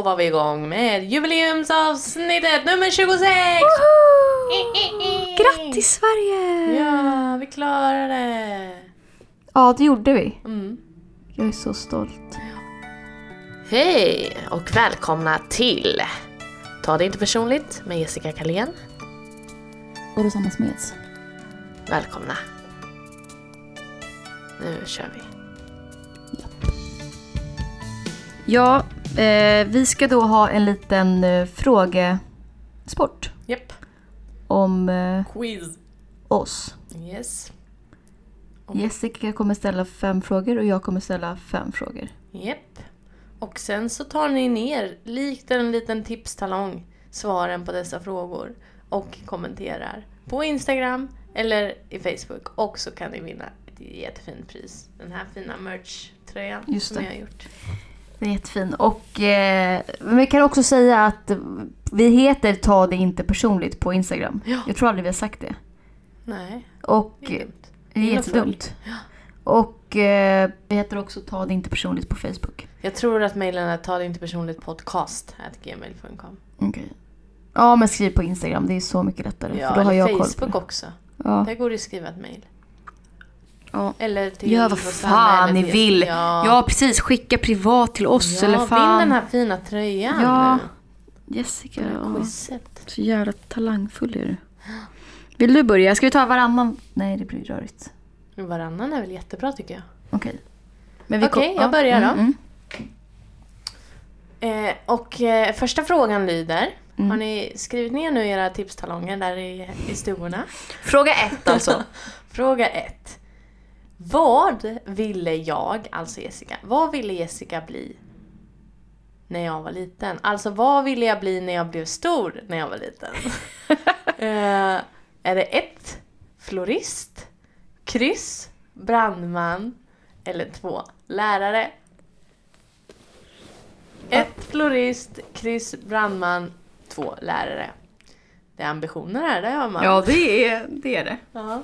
då var vi igång med jubileumsavsnittet nummer 26! Grattis Sverige! Ja, vi klarade det! Ja, det gjorde vi. Mm. Jag är så stolt. Hej och välkomna till Ta det inte personligt med Jessica Kalén. Och Rosanna Smeds. Välkomna. Nu kör vi. Ja, eh, vi ska då ha en liten eh, frågesport Japp. om eh, Quiz. oss. Yes. Jessica kommer ställa fem frågor och jag kommer ställa fem frågor. Japp. Och sen så tar ni ner, likt en liten tipstalong, svaren på dessa frågor och kommenterar på Instagram eller i Facebook. Och så kan ni vinna ett jättefint pris. Den här fina merch-tröjan Just som det. jag har gjort. Den är jättefin. Och eh, vi kan också säga att vi heter Ta det inte personligt på Instagram. Ja. Jag tror aldrig vi har sagt det. Nej, Och det är dumt. det är jättedumt. Och eh, vi heter också Ta det inte personligt på Facebook. Jag tror att mejlen är ta det inte personligt podcast gmail.com. Okej. Ja, men skriv på Instagram. Det är så mycket lättare. Ja, för då har jag koll på Facebook det. också. Ja. Där går det att skriva ett mejl. Ja. Eller till Gör vad fan ni vill. Ja, Ja, precis. Skicka privat till oss ja eller vinn fan. den här fina tröjan Ja. Jessica, ja. så jävla talangfull är du. Vill du börja? Ska vi ta varannan? Nej, det blir rörigt. Varannan är väl jättebra tycker jag. Okej. Vi Okej, kom- jag börjar då. Mm, mm. Eh, och eh, första frågan lyder. Mm. Har ni skrivit ner nu era tipstalonger där i, i stugorna? Fråga ett alltså. Fråga ett. Vad ville jag, alltså Jessica, vad ville Jessica bli när jag var liten? Alltså vad ville jag bli när jag blev stor när jag var liten? eh, är det ett, florist, kryss, brandman eller två, lärare? Ett, florist, kryss, brandman, två, lärare. Det är ambitioner här, det hör man. ja, det är, det är det. Ja.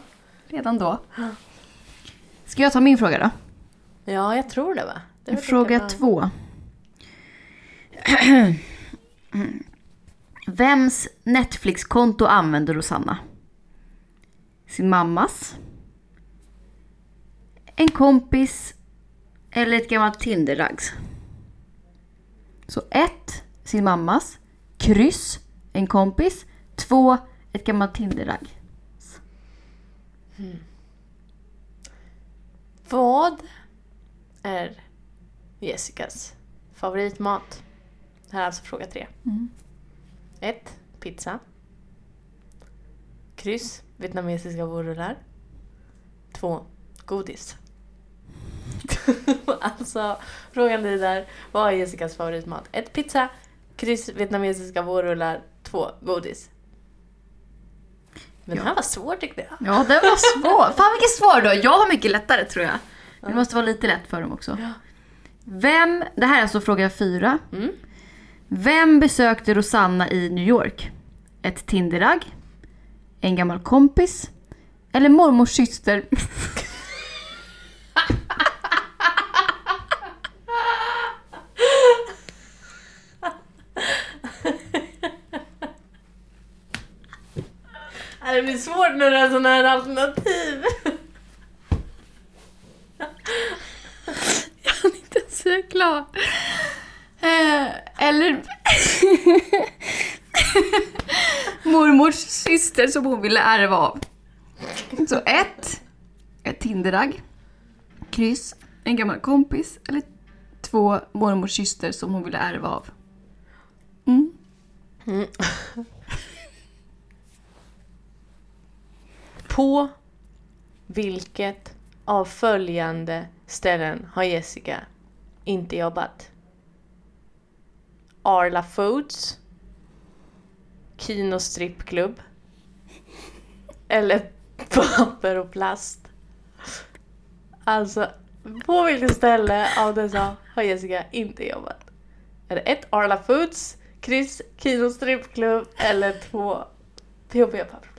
Redan då. Ska jag ta min fråga då? Ja, jag tror det va? Det Fråga bra. två. Vems Netflix-konto använder Rosanna? Sin mammas? En kompis? Eller ett gammalt Tinder-rags? Så ett, sin mammas. Kryss, en kompis. Två, ett gammalt Tinder-ragg. Vad är Jessicas favoritmat? Det här är alltså fråga tre. Mm. Ett, Pizza. Kryss. Vietnamesiska vårrullar. Två, Godis. alltså, frågan lyder, vad är Jessicas favoritmat? Ett, Pizza. Kryss. Vietnamesiska vårrullar. Två, Godis. Men det här var svårt tyckte jag. Ja, det var svår. Fan vilken svår då. Jag har mycket lättare tror jag. Det måste vara lite lätt för dem också. Ja. Vem, det här är alltså fråga fyra. Mm. Vem besökte Rosanna i New York? Ett Tinderragg? En gammal kompis? Eller mormors syster? Ja, Det blir svårt när det är sådana här alternativ. Jag kan inte ens säga klar. Eh, eller mormors syster som hon ville ärva av. Så ett, ett Tinderragg. Kryss, en gammal kompis. Eller två, mormors syster som hon ville ärva av. Mm. På vilket av följande ställen har Jessica inte jobbat? Arla Foods, Kino Strippklubb eller Papper och Plast? Alltså, på vilket ställe av dessa har Jessica inte jobbat? Är det ett Arla Foods, Chris, Kino Strippklubb eller två PHP papper och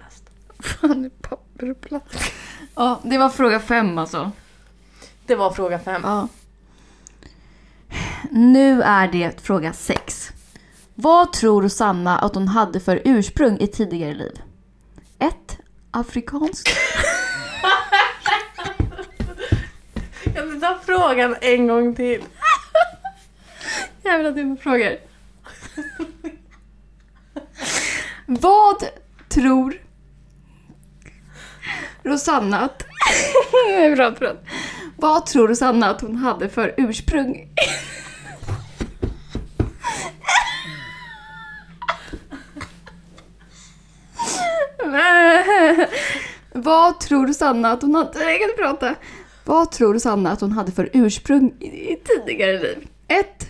Fan, är papper och plast. Ja, det var fråga fem alltså. Det var fråga fem. Ja. Nu är det fråga 6. Vad tror Rosanna att hon hade för ursprung i tidigare liv? 1. Afrikanskt. Kan du ta frågan en gång till? Jävla dumma frågor. Vad tror Rosanna att... förlåt, förlåt. Vad tror Rosanna att hon hade för ursprung? Vad tror Rosanna att hon hade... Jag kan inte prata. Vad tror Rosanna att hon hade för ursprung i, i tidigare liv? Ett.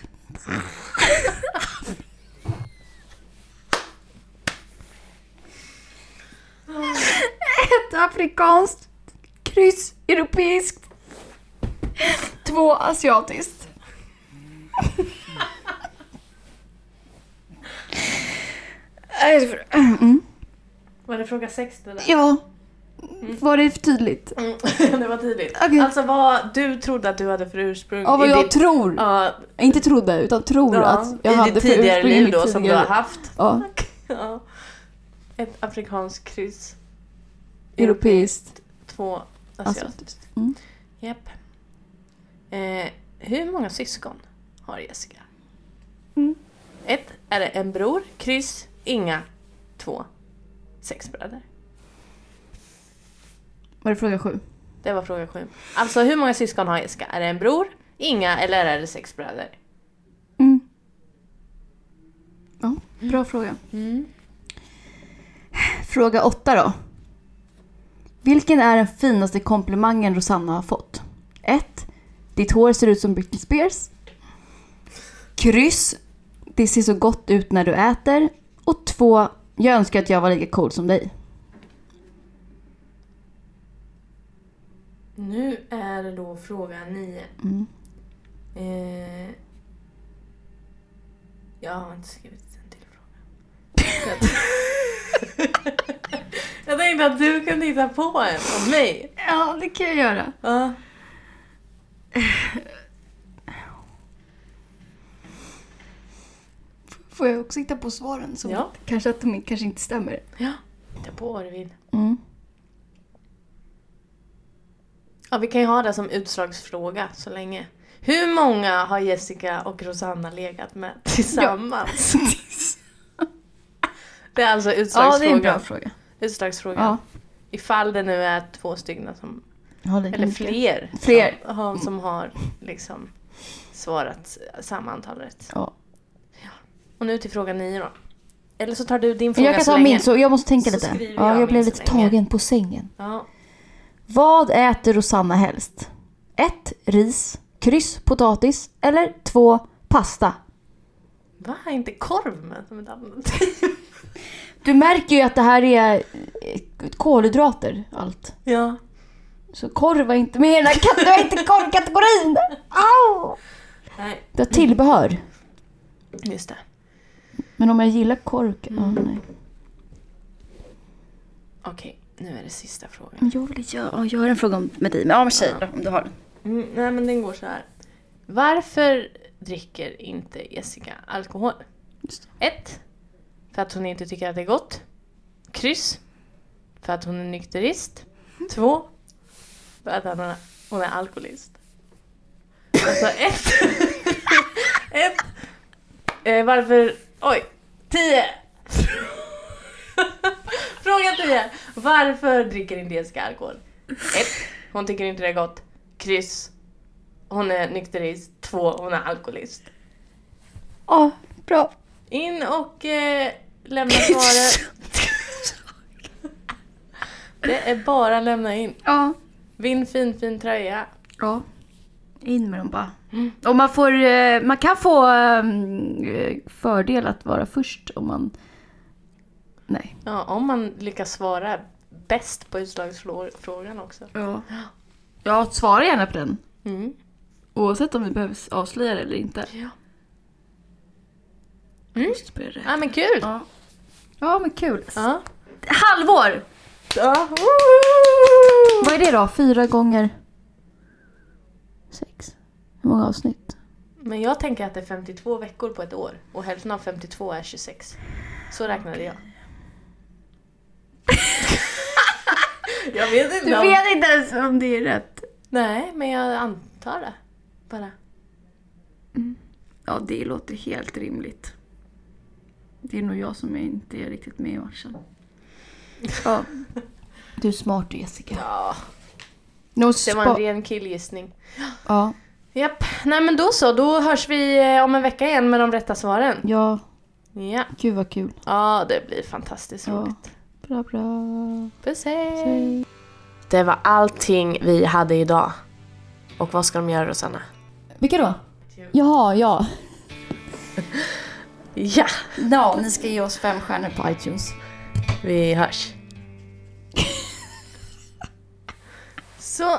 Ett afrikanskt. Kryss europeiskt. Två asiatiskt. Mm. Var det fråga sex det där? Ja. Var det för tydligt? Mm, det var tydligt. Okej. Alltså vad du trodde att du hade för ursprung Ja, vad jag ditt, tror. Ja, Inte trodde, utan tror ja, att jag hade ditt för tidigare ursprung i liv mitt då som du tidigare har liv. haft. Ja, Ja. Ett afrikanskt kryss. Europeiskt. Två asiatiskt. Mm. Japp. Eh, hur många syskon har Jessica? Mm. Ett, är det en bror? Kryss, inga. Två, sex bröder. Var det fråga sju? Det var fråga sju. Alltså hur många syskon har Jessica? Är det en bror, inga eller är det sex bröder? Mm. Ja, bra fråga. Mm. Fråga åtta då. Vilken är den finaste komplimangen Rosanna har fått? 1. Ditt hår ser ut som Britney Spears. Kryss. Det ser så gott ut när du äter. Och 2. Jag önskar att jag var lika cool som dig. Nu är det då fråga nio. Mm. Eh, jag har inte skrivit en till fråga. jag tänkte att du kunde hitta på en om mig. Ja, det kan jag göra. Ja. Får jag också hitta på svaren? Som Ja. Kanske att de kanske inte stämmer. ja, hitta på vad du vill. Mm. Ja, vi kan ju ha det som utslagsfråga så länge. Hur många har Jessica och Rosanna legat med tillsammans? Det är alltså Ja, det är en utslagsfrågan. bra fråga. Utslagsfrågan. Ja. Ifall det nu är två stycken som, eller fler, Fler. Som, har- som har liksom svarat samma antal rätt. Ja. Och nu till fråga nio då. Eller så tar du din fråga Jag kan så ta länge. min, så jag måste tänka Så lite. Ja, jag jag blev lite så tagen på sängen. Ja. Vad äter Rosanna helst? 1. Ris. Kryss. Potatis. Eller 2. Pasta. Va? Inte korv med som ett alternativ? Du märker ju att det här är eh, kolhydrater allt. ja. Så korv var inte med i den här kat- det var inte korvkategorin. Au! Nej, Det har tillbehör. just det. Men om jag gillar korv... Ja, Mm. nej. Okej, nu är det sista frågan. Men jag vill göra, ja, jag har en fråga om, med dig. Men ja, tjej då, om du har den. Mm, nej men den går så här. Varför dricker inte Jessica alkohol? Just Ett, För att hon inte tycker att det är gott. Kryss. För att hon är nykterist. Två. För att hon är, hon är alkoholist. Alltså ett. ett. Eh, varför... Oj! Tio! Fråga tio. Varför dricker inte Jessica alkohol? Ett. Hon tycker inte det är gott. Kryss. Hon är nykterist. Två. Hon är alkoholist. Ja, bra. In och eh, lämna svaret. Det är bara lämna in. Ja. Vinn fin fin tröja. Ja. In med dem bara. Och man, får, eh, man kan få eh, fördel att vara först om man... Nej. Ja, om man lyckas svara bäst på utslagsfrågan också. Ja. Ja, svara gärna på den. Mm. Oavsett om vi behöver avslöja det eller inte. Ja. Mm. Ja men kul! Ja. Ja, men kul. Ja. Halvår! ja. Vad är det då? Fyra gånger sex? Hur många avsnitt? Men jag tänker att det är 52 veckor på ett år och hälften av 52 är 26. Så räknade jag. jag vet inte Du om... vet inte ens om det är rätt. Nej, men jag antar det. Bara. Ja, det låter helt rimligt. Det är nog jag som inte är riktigt med i matchen. Ja. Du är smart Jessica. Ja, No det var en ren killgissning. ja, Japp, nej men då så. Då hörs vi eh, om en vecka igen med de rätta svaren. ja, Ja, gud vad kul. ja det blir fantastiskt Ja. roligt. Bra, bra. Puss hej! Det var allting vi hade idag. Och vad ska de göra Rosanna? Vilka då? Jaha, ja. Ja, Ja, ni ska ge oss fem stjärnor på iTunes. vi hörs. Så.